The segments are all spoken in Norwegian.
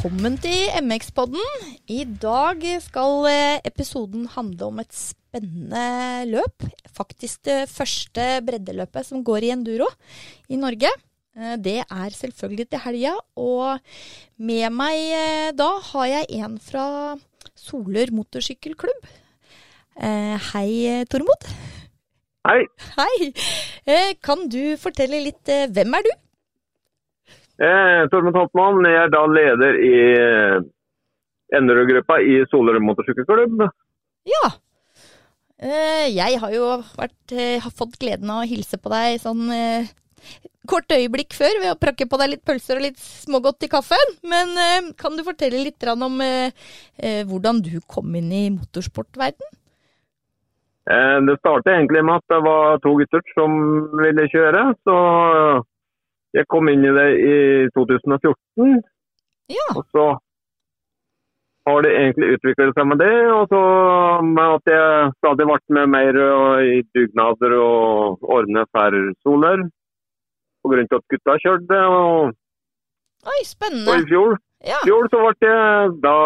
Velkommen til MX-podden. I dag skal eh, episoden handle om et spennende løp. Faktisk det første breddeløpet som går i enduro i Norge. Eh, Det er selvfølgelig til helga, og med meg eh, da har jeg en fra Solør motorsykkelklubb. Hei, Tormod. Hei, Hei. Kan du fortelle litt hvem er du? Eh, Tormod Hoppmann. Jeg er da leder i eh, Enderud-gruppa i Solør motorsykkelklubb. Ja. Eh, jeg har jo vært, eh, har fått gleden av å hilse på deg sånn eh, kort øyeblikk før ved å prakke på deg litt pølser og litt smågodt i kaffen. Men eh, kan du fortelle litt om eh, hvordan du kom inn i motorsportverden? Eh, det startet egentlig med at det var to gutter som ville kjøre, så jeg kom inn i det i 2014. Ja. Og så har det egentlig utviklet seg med det, og så med at jeg stadig ble med mer i dugnader og ordne færre Soler. På grunn av at gutta kjørte, og, Oi, spennende. og i fjor Ja. fjor så ble jeg da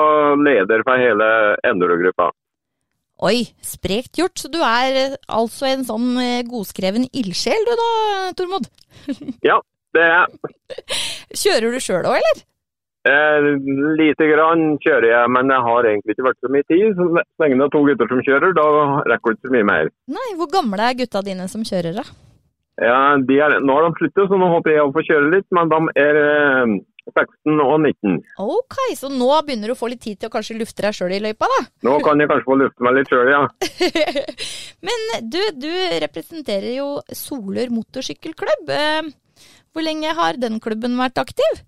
leder for hele Enduro-gruppa. Oi, sprekt gjort. Så du er eh, altså en sånn eh, godskreven ildsjel du da, Tormod? Ja, det er jeg. Kjører du sjøl òg, eller? eh, lite grann kjører jeg, men jeg har egentlig ikke vært så mye tid. Så lenge det er to gutter som kjører, da rekker du ikke så mye mer. Nei, hvor gamle er gutta dine som kjører, da? Ja, de er, nå har de sluttet, så nå håper jeg å få kjøre litt, men de er eh, 16 og 19. Ok, så nå begynner du å få litt tid til å kanskje lufte deg sjøl i løypa, da? Nå kan jeg kanskje få lufte meg litt sjøl, ja. Men du, du representerer jo Solør motorsykkelklubb. Eh, Hvor lenge har den klubben vært aktiv?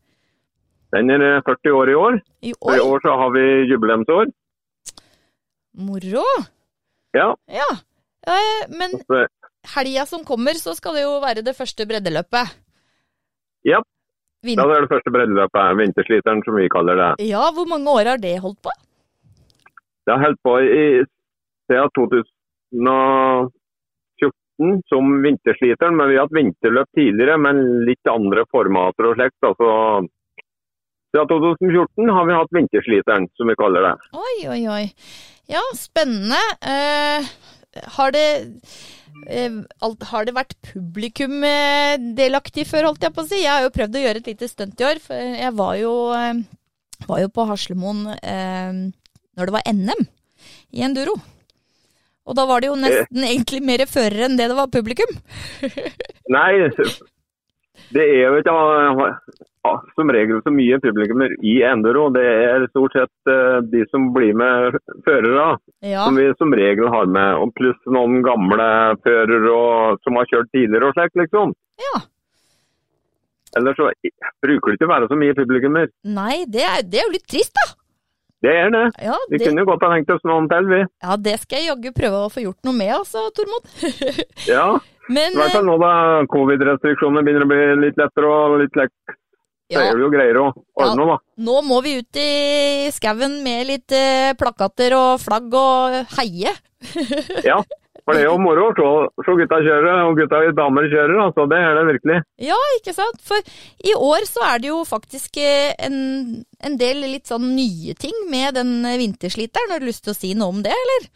Den er eh, 40 år i år, I og i år? år så har vi jubileumsår. Moro. Ja, Ja. Eh, Men helga som kommer, så skal det jo være det første breddeløpet. ja, Vin da er det første breddeløpet, vintersliteren som vi kaller det. ja, hvor mange år har det holdt på? Det har holdt på i siden 2014 som vintersliteren, men vi har hatt vinterløp tidligere, men litt andre formater og slikt. Altså, fra 2014 har vi hatt vintersliteren, som vi kaller det. Oi, oi, oi. Ja, spennende. Uh, har det uh, alt, Har det vært publikum uh, delaktig før, holdt jeg på å si? Jeg har jo prøvd å gjøre et lite stunt i år, for jeg var jo, var jo på Haslemoen når det var NM i enduro. Og da var det jo nesten egentlig mer førere enn det det var publikum. Nei, det er jo ikke ja, som regel så mye publikummer i enduro. Det er stort sett eh, de som blir med førere. Ja, som vi som regel har med, og pluss noen gamle førere som har kjørt tidligere og slikt, liksom. ja. Ellers så bruker det ikke å være så mye publikummer. Nei, det er, det er jo litt trist, da. Det er det. Ja Vi kunne godt ha tenkt oss noen til, vi. ja, det skal jeg jaggu prøve å få gjort noe med, altså, Tormod. Ja, Men i hvert fall nå da covid-restriksjonene begynner å bli litt lettere og litt lekk. Ja. ja, er jo greier å ordne, da. nå må vi ut i skauen med litt eh, plakater og flagg og heie. Ja, for det er jo moro å se- se gutta kjøre, og gutta og damer kjører, altså. Det er det virkelig. Ja, ikke sant? For i år så er det jo faktisk eh, en, en del litt sånn nye ting med den vintersliteren. Har du lyst til å si noe om det, eller?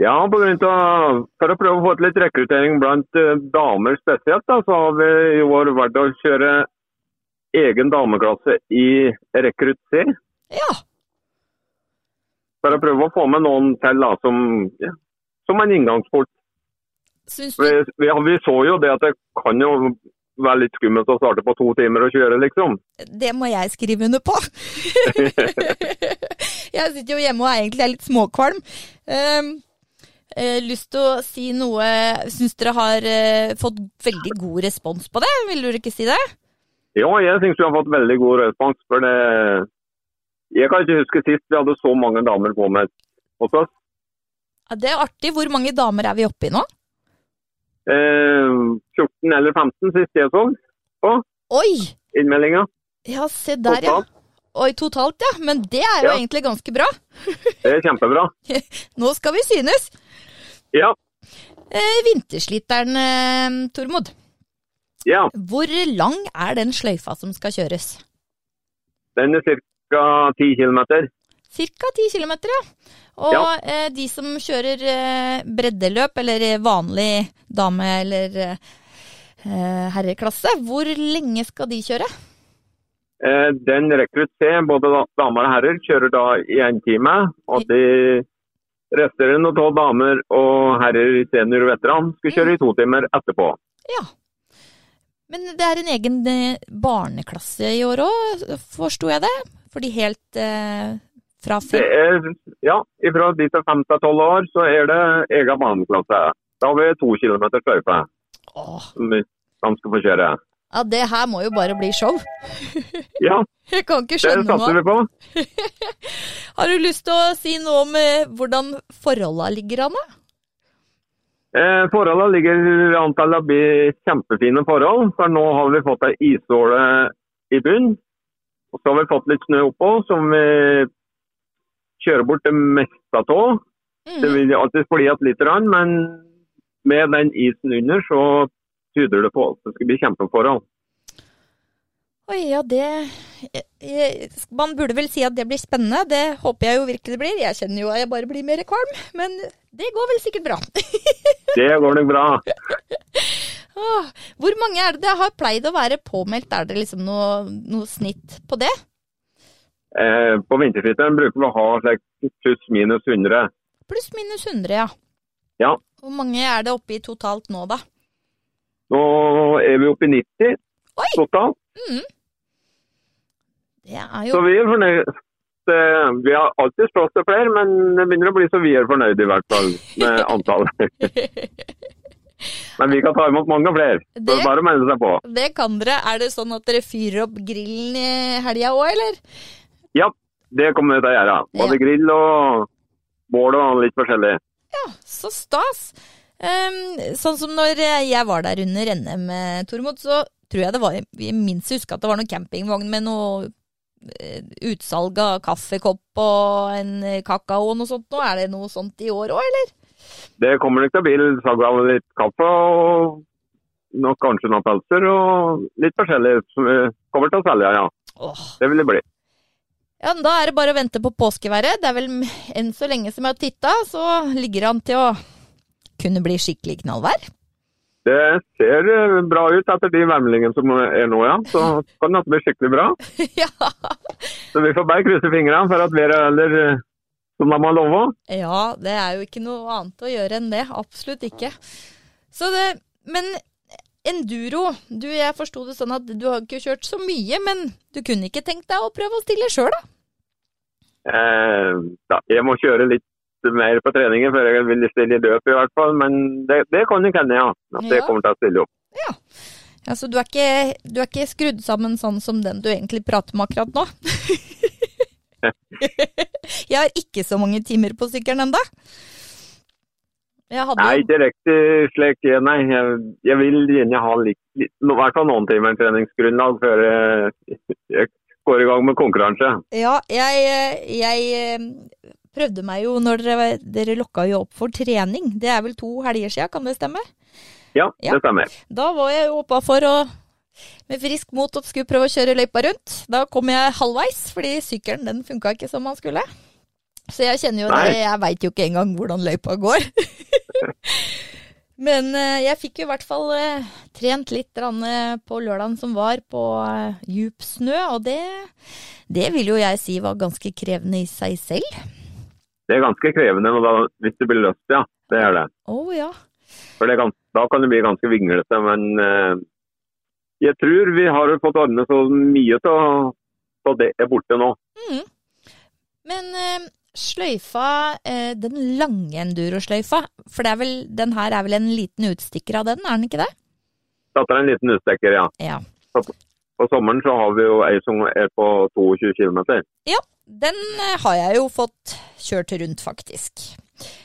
Ja, på grunn av, for å prøve å få til litt rekruttering blant eh, damer spesielt, da, så har vi i år valgt å kjøre egen dameklasse i rekrutt C. Ja. For å prøve å få med noen til da, som, ja, som en inngangsport. Syns du vi, vi så jo det at det kan jo være litt skummelt å starte på to timer og kjøre, liksom. Det må jeg skrive under på. jeg sitter jo hjemme og er egentlig litt småkvalm. Um, uh, lyst til å si noe Syns dere har uh, fått veldig god respons på det? Vil du ikke si det? Ja, jeg syns vi har fått veldig god respons. For det Jeg kan ikke huske sist vi hadde så mange damer på med hos oss. Ja, det er artig. Hvor mange damer er vi oppe i nå? Eh, 14 eller 15 sist jeg så på Oi! innmeldinga. Ja, se der, ja. Totalt. Oi, totalt, ja. Men det er jo Ja. egentlig ganske bra. Det er kjempebra. Nå skal vi synes. Ja. Eh, vintersliteren, eh, Tormod. ja. Hvor lang er den sløyfa som skal kjøres? Den er ca. 10 km. Ca. 10 km, ja. Og Ja. eh, de som kjører eh, breddeløp, eller vanlig dame- eller eh, herreklasse, hvor lenge skal de kjøre? Eh, Den rekrutt C, både damer og herrer, kjører da i én time. Og de resterende tolv damer og herrer senior og veteran skal kjøre i to timer etterpå. Ja. Men det er en egen eh, barneklasse i år òg, forsto jeg det? For de helt eh, fra Det er, ja, fra de til fem til 12 år så er det egen baneklasse. Da har vi to kilometer løype som de skal få kjøre. Ja, det her må jo bare bli show. Ja, Jeg kan ikke det skjønne satser noe. vi på. Har du lyst til å si noe om eh, hvordan forholda ligger an? Eh, Forholdene ligger an til å bli kjempefine forhold, for nå har vi fått ei isåle i bunn. Og så har vi fått litt snø oppå, som vi kjører bort det meste av. Det Mhm. vil jo alltid fly igjen litt, men med den isen under så tyder det på at det skal bli kjempeforhold. Oi, ja, det Man burde vel si at det blir spennende. Det håper jeg jo virkelig det blir. Jeg kjenner jo at jeg bare blir mer kvalm, men det går vel sikkert bra. Det går nok bra. Hvor mange er det det har pleid å være påmeldt? Er det liksom noe, noe snitt på det? Eh, på vinterfritiden bruker vi å ha pluss-minus 100. Pluss minus 100, ja. Ja. Hvor mange er det oppe i totalt nå, da? Nå er vi oppe i 90 Oi! totalt, Det er så vi er fornøyd. Vi har alltid plass til flere, men det begynner å bli så vi er fornøyd i hvert fall med antallet. Men vi kan ta imot mange flere. Det Det- bare å melde seg på. Det kan dere. Er det sånn at dere fyrer opp grillen i helga òg, eller? Ja, det kommer vi til å gjøre. Både grill og bål og litt forskjellig. Ja, så stas. Um, sånn som når jeg var der under NM, eh, Tormod, så tror jeg det var Vi minst husker at det var noen campingvogn med noe eh, utsalg av kaffekopp og en eh, kakao og noe sånt. Nå er det noe sånt i år òg, eller? Det kommer nok til å bli salg av litt kaffe og nok kanskje noen pelser og litt forskjellig som vi kommer til å selge, ja. Åh. Det vil det bli. Ja, men Da er det bare å vente på påskeværet. Det er vel enn så lenge som jeg har titta, så ligger det an til å kunne bli skikkelig knallvær. Det ser eh, bra ut etter de værmeldingene som er nå, ja. Så kan det bli skikkelig bra. ja. Så vi får bare krysse fingrene for at været holder eh, som de har lova. ja, det er jo ikke noe annet å gjøre enn det. Absolutt ikke. Så det, men enduro, du jeg forsto det sånn at du har ikke kjørt så mye, men du kunne ikke tenkt deg å prøve å stille sjøl, da? Eh, da, jeg må kjøre litt mer på treningen før jeg vil stille i løp, i hvert fall. Men det, det kan jeg hende, ja. At jeg Ja. kommer til å stille opp. Ja, Så du er, ikke, du er ikke skrudd sammen sånn som den du egentlig prater med akkurat nå? jeg har ikke så mange timer på sykkelen ennå. Hadde Nei, ikke riktig slik. Nei, jeg, jeg vil gjerne ha litt, litt, i hvert fall noen timer treningsgrunnlag før jeg, jeg går i gang med konkurranse. Ja, jeg, jeg eh, prøvde meg jo når dere, dere lokka jo opp for trening. Det er vel to helger siden, kan det stemme? Ja, Ja. det stemmer. Da var jeg jo oppa for å med frisk mot og skulle prøve å kjøre løypa rundt. Da kom jeg halvveis, fordi sykkelen den funka ikke som man skulle. Så jeg kjenner jo Nei. det, jeg veit jo ikke engang hvordan løypa går. Men eh, jeg fikk jo i hvert fall eh, trent litt eh, på lørdagen som var, på djup snø. Og det, det vil jo jeg si var ganske krevende i seg selv. Det er ganske krevende da, hvis det blir løst, ja. Det er det. Å ja. For det kan, da kan det bli ganske vinglete. Men jeg tror vi har fått ordnet så mye til så det er borte nå. Mm. Men sløyfa, eh, den lange endurosløyfa, for det er vel, den her er vel en liten utstikker av den, er den ikke det? Dette er en liten utstikker, ja. Ja. På sommeren så har vi jo ei som er på 22 km. Den eh, har jeg jo fått kjørt rundt, faktisk.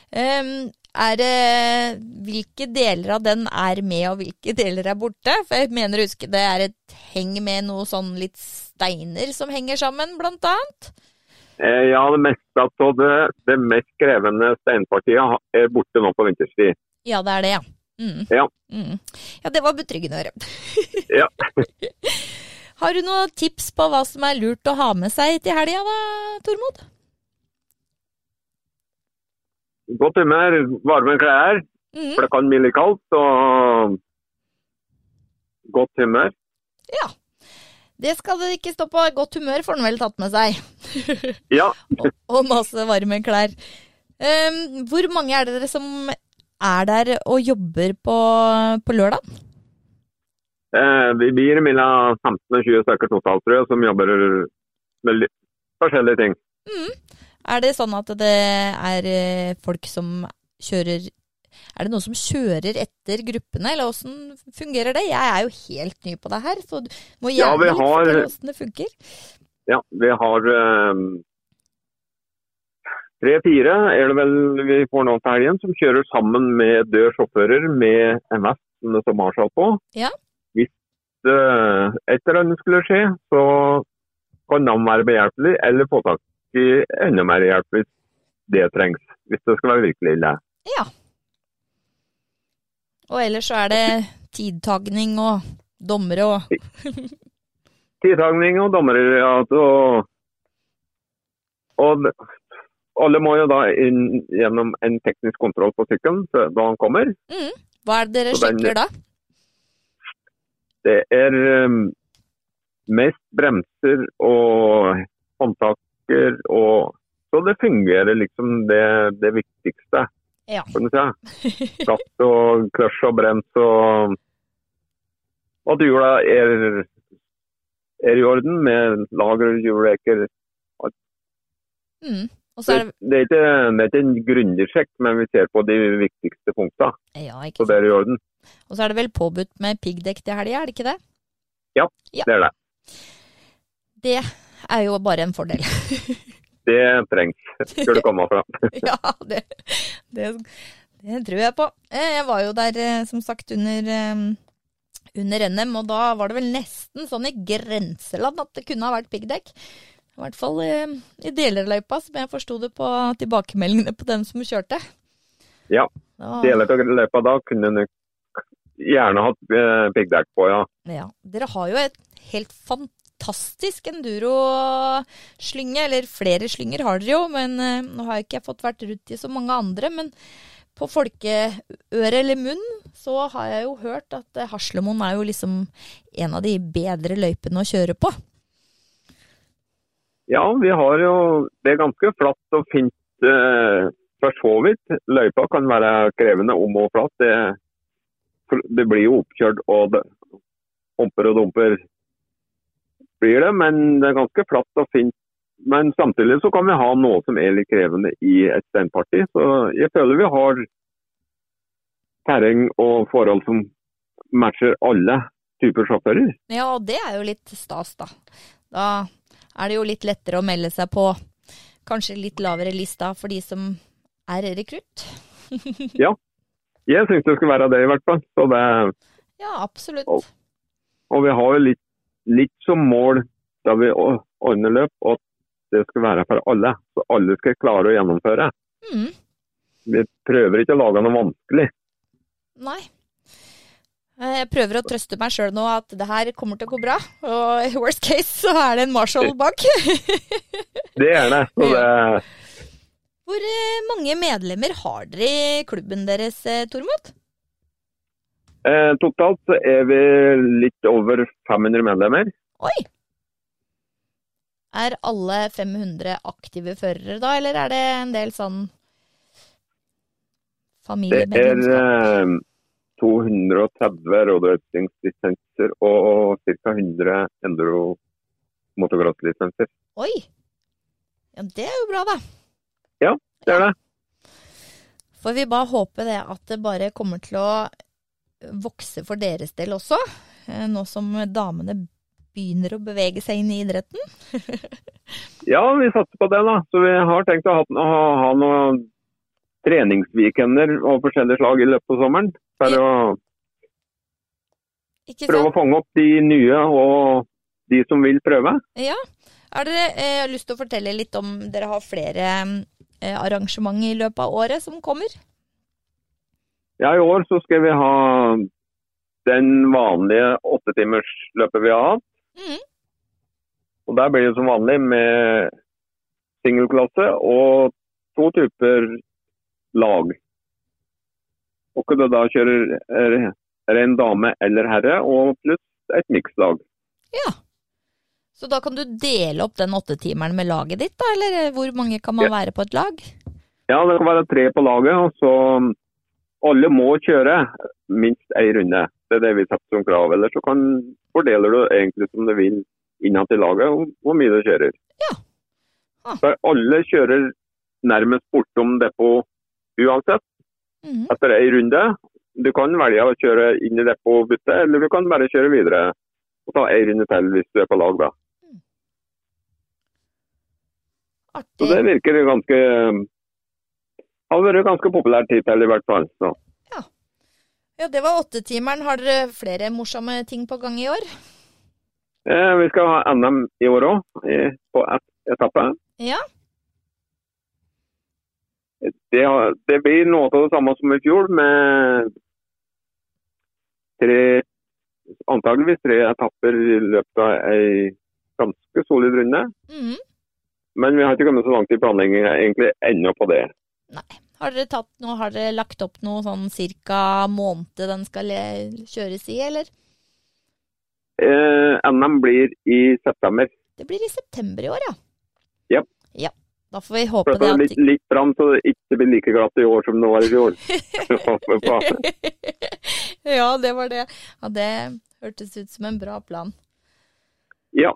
Um, er det Hvilke deler av den er med, og hvilke deler er borte? For jeg mener å huske det er et heng med noe sånn litt steiner som henger sammen, blant annet. Eh, ja, det meste av det, det mest krevende steinpartiet er borte nå på vinterstid. Ja, det er det, ja. Mm. Ja. Mm. Ja, det var betryggende å høre. Ja. Har du noen tips på hva som er lurt å ha med seg til helga da, Tormod? Godt humør, varme klær, Mm. for det kan bli litt kaldt. Og godt humør. Ja. Det skal det ikke stå på. Godt humør får han vel tatt med seg. Ja, og, og masse varme klær. Um, hvor mange er dere som er der og jobber på, på lørdag? eh, vi blir mellom 15 og 20 stykker totalt, tror jeg, som jobber med litt forskjellige ting. Er det sånn at det er eh, folk som kjører Er det noen som kjører etter gruppene, eller åssen fungerer det? Jeg er jo helt ny på det her, så du må gjerne ja, har- fortelle åssen det funker. Ja, vi har eh, tre-fire er det vel vi får nå til helgen, som kjører sammen med død sjåfører med MS som har seg på. Ja. Hvis uh, et eller annet skulle skje, så kan de være behjelpelige eller få tak i enda mer hjelp hvis det trengs. Hvis det skal være virkelig ille. Ja. Og ellers så er det tidtagning og dommere og Tidtagning og dommere ja, og, og alle må jo da inn gjennom en teknisk kontroll på sykkelen da han kommer. mm. Hva er det dere sjekker da? Det er um, mest bremser og håndtaker og Så det fungerer liksom det, det viktigste, Ja. kan du si. Gass og kløsj og brems og at hjula er, er i orden med lager. Mm. Og så Det, er det det, er ikke, det er ikke en grundig sjekk, men vi ser på de viktigste punktene. Ja, Så det er i orden. Og så er det vel påbudt med piggdekk til helga, er det ikke det? Ja. Det er det. Det er jo bare en fordel. Det trengs. skulle du komme fra. ja, det, det, det tror jeg på. Eh, Jeg var jo der, eh, som sagt, under, eh, under NM, og da var det vel nesten sånn i grenseland at det kunne ha vært piggdekk. I hvert fall i deler av løypa, som jeg forsto det på tilbakemeldingene på dem som kjørte. Ja, Deler av løypa da kunne du gjerne hatt eh, piggdekk på, ja. ja. Dere har jo et helt fantastisk enduro-slynge, eller flere slynger har dere jo, men eh, nå har jeg ikke fått vært rundt i så mange andre. Men på folkeøre eller munn så har jeg jo hørt at eh, Haslemoen er jo liksom en av de bedre løypene å kjøre på. Ja, vi har jo Det er ganske flatt og fint eh, for så vidt. Løypa kan være krevende om og flatt. Det, det blir jo oppkjørt og det, humper og dumper blir det, men det er ganske flatt og fint. Men samtidig så kan vi ha noe som er litt krevende i et steinparti. Så jeg føler vi har terreng og forhold som matcher alle typer sjåfører. Ja, og det er jo litt stas, da. Da er det jo litt lettere å melde seg på kanskje litt lavere lista for de som er rekrutt. ja, Jeg syns det skulle være det, i hvert fall. Så det, Ja, absolutt. Og- Og vi har jo litt, litt som mål da vi ordner løp, at det skal være for alle. Så alle skal klare å gjennomføre. Mm. Vi prøver ikke å lage noe vanskelig. Nei. Eh, Jeg prøver å trøste meg sjøl nå at det her kommer til å gå bra. Og i worst case så er det en Marshall bak. Det er det. Så det Hvor eh, mange medlemmer har dere i klubben deres, eh, Tormod? Eh, totalt så er vi litt over 500 medlemmer. Oi! Er alle 500 aktive førere da, eller er det en del sånn Det er eh, 230 rådrøstingslisenser og ca. 100 enduro motocross-lisenser. Oi! Ja, det er jo bra, da. Ja, Det er det. Får vi bare håpe det at det bare kommer til å vokse for deres del også, eh, nå som damene begynner å bevege seg inn i idretten. Ja, vi satser på det, da. Så vi har tenkt å ha, ha, ha noen treningsweekender av forskjellige slag i løpet av sommeren. For å prøve å fange opp de nye og de som vil prøve. Ja. Dere har lyst til å fortelle litt om dere har flere arrangementer i løpet av året som kommer? Ja, I år så skal vi ha den vanlige åttetimersløpet vi har hatt. Mm. Og Der blir det som vanlig med singelklasse og to typer lag. Og kunne da kjører ren dame eller herre, og pluss et mikslag. Ja. Så da kan du dele opp den åttetimeren med laget ditt, da? Eller hvor mange kan man Ja. være på et lag? Ja, det kan være tre på laget. og så Alle må kjøre minst én runde. Det er det vi setter som krav. Eller så kan, fordeler du egentlig som du vil innad til laget om hvor mye du kjører. Ja. Ah. For alle kjører nærmest bortom depot uansett Mhm. etter ei runde. Du kan velge å kjøre inn i depot og bytte, eller du kan bare kjøre videre og ta ei runde til hvis du er på lag. da. Så Artig. det virker ganske Har vært ganske populært tittel, i hvert fall. Så. Ja, det var åttetimeren. Har dere flere morsomme ting på gang i år? Eh, vi skal ha NM i år òg, på ett etappe. Ja. Det, det blir noe av det samme som i fjor, med tre, antageligvis tre etapper i løpet av ei ganske solid runde. Mhm. Men vi har ikke kommet så langt i planleggingen egentlig ennå på det. Har dere, tatt noe, har dere lagt opp noe sånn cirka måned den skal kjøres i, eller? Eh, NM blir i september. Det blir i september i år, ja. Ja. Ja. Da får vi håpe det det at litt, litt fram så det ikke blir like glatt i år som det var i fjor. Ja, det var det. Ja, det hørtes ut som en bra plan. ja.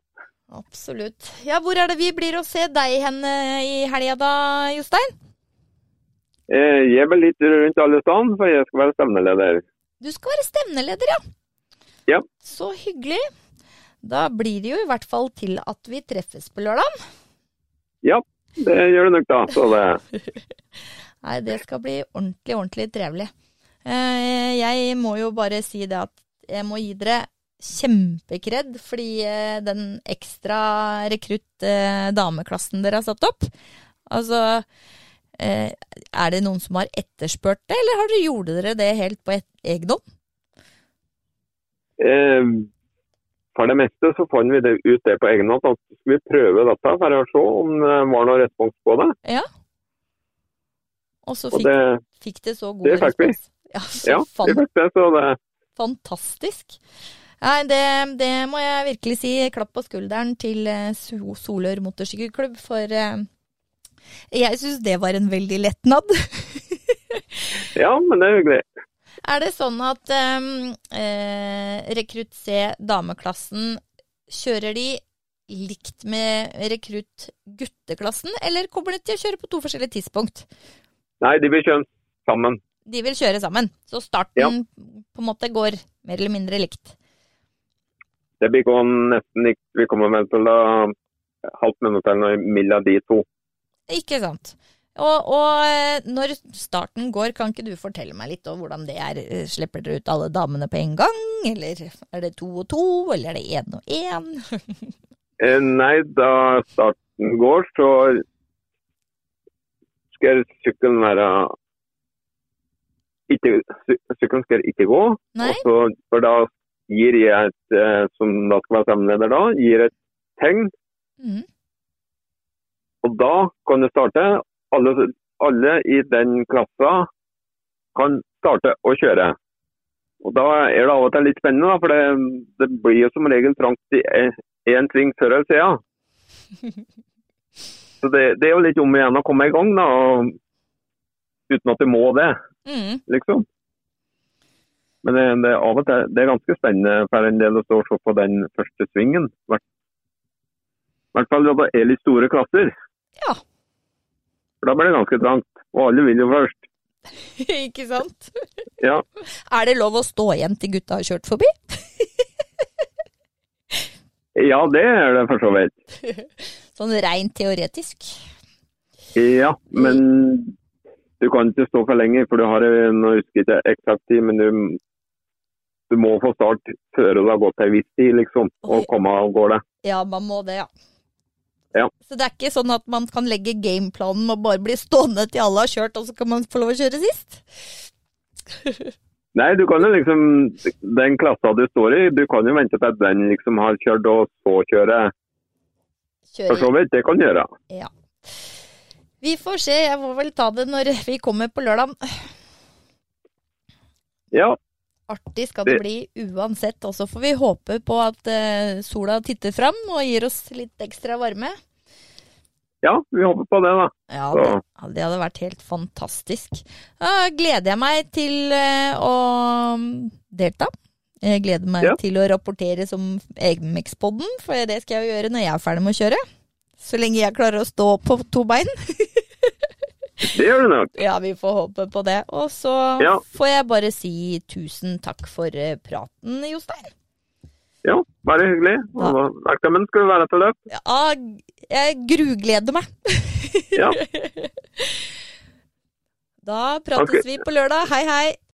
Absolutt. Ja, hvor er det vi blir å se deg hen eh, i helga da, Jostein? Eh, jeg vel litt rundt alle steder, for jeg skal være stevneleder. Du skal være stevneleder, ja. Ja. Så hyggelig. Da blir det jo i hvert fall til at vi treffes på lørdag. Ja, det gjør det nok da. Så det, Nei, det skal bli ordentlig, ordentlig trevelig. Eh, Jeg må jo bare si det at jeg må gi dere kjempekred, fordi eh, den ekstra rekrutt dameklassen dere har satt opp Altså, er det noen som har etterspurt det, eller har dere gjorde dere det helt på egen hånd? eh, for det meste så fant vi det ut det på egen hånd. at vi prøve dette for å se om det var noe respons på det. Ja. Og så Og fikk, det, fikk det så god det fikk vi. Ja, ja, vi fikk det. Så det, Fantastisk. Nei, det, det må jeg virkelig si. Klapp på skulderen til eh, Solør motorsykkelklubb, for eh, jeg syns det var en veldig letnad. ja, men det er hyggelig. er det sånn at eh, eh, rekrutt C, dameklassen, kjører de likt med rekrutt gutteklassen, eller kommer de til å kjøre på to forskjellige tidspunkt? Nei, de vil kjøre sammen. De vil kjøre sammen, så starten på en måte går mer eller mindre likt. Det blir gått nesten likt. Vi kommer vel til å halvt minutt eller noe mellom de to. Ikke sant. Og, og eh, når starten går, kan ikke du fortelle meg litt om hvordan det er? Eh, Slipper dere ut alle damene på en gang, eller er det to og to, eller er det én og én? Eh, Nei, da starten går, så skal sykkelen være ikke, Sykkelen skal ikke gå. Så, for da gir jeg et, som da skal være samleder da, gir et tegn. Mhm. Og da kan du starte. Alle, alle i den klassa kan starte å kjøre. Og Da er det av og til litt spennende, for det, det blir jo som regel trangt i én sving før eller siden. Så det, det er jo litt om igjen å komme i gang, da, uten at du må det, mm. liksom. Men det, det, av og til, det er ganske spennende for en del å stå og se på den første svingen. I hvert fall når det er litt store klasser. Ja. For da blir det ganske trangt. Og alle vil jo først. Ikke sant? Ja. Er det lov å stå igjen til gutta har kjørt forbi? ja, det er det for så vidt. Sånn rent teoretisk. Ja, men du kan ikke stå for lenge, for du har en, nå husker ikke eksakt tid, men du, du må få start før det har gått en viss tid, liksom, og komme av gårde. Ja, man må det, ja. Ja. Så det er ikke sånn at man kan legge gameplanen med å bare bli stående til alle har kjørt, og så kan man få lov å kjøre sist? Nei, du kan jo liksom, den klassa du står i, du kan jo vente til at den liksom har kjørt og så kjøre For så vidt, det kan du gjøre. Ja. Vi får se, jeg må vel ta det når vi kommer på lørdag. Ja, Artig skal det bli uansett, og så får vi håpe på at uh, sola titter fram og gir oss litt ekstra varme. ja, vi håper på det, da. Ja, det, det hadde vært helt fantastisk. Da gleder jeg meg til uh, å delta. Jeg gleder meg Ja. til å rapportere som Egmix-podden, for det skal jeg jo gjøre når jeg er ferdig med å kjøre. Så lenge jeg klarer å stå på to bein. Det gjør du nok. Ja, vi får håpe på det. Og så Ja. får jeg bare si tusen takk for eh, praten, Jostein. Ja, bare hyggelig. Velkommen skal du være til løp. Ja, jeg grugleder meg. Ja. Da prates okay. vi på lørdag. Hei, hei.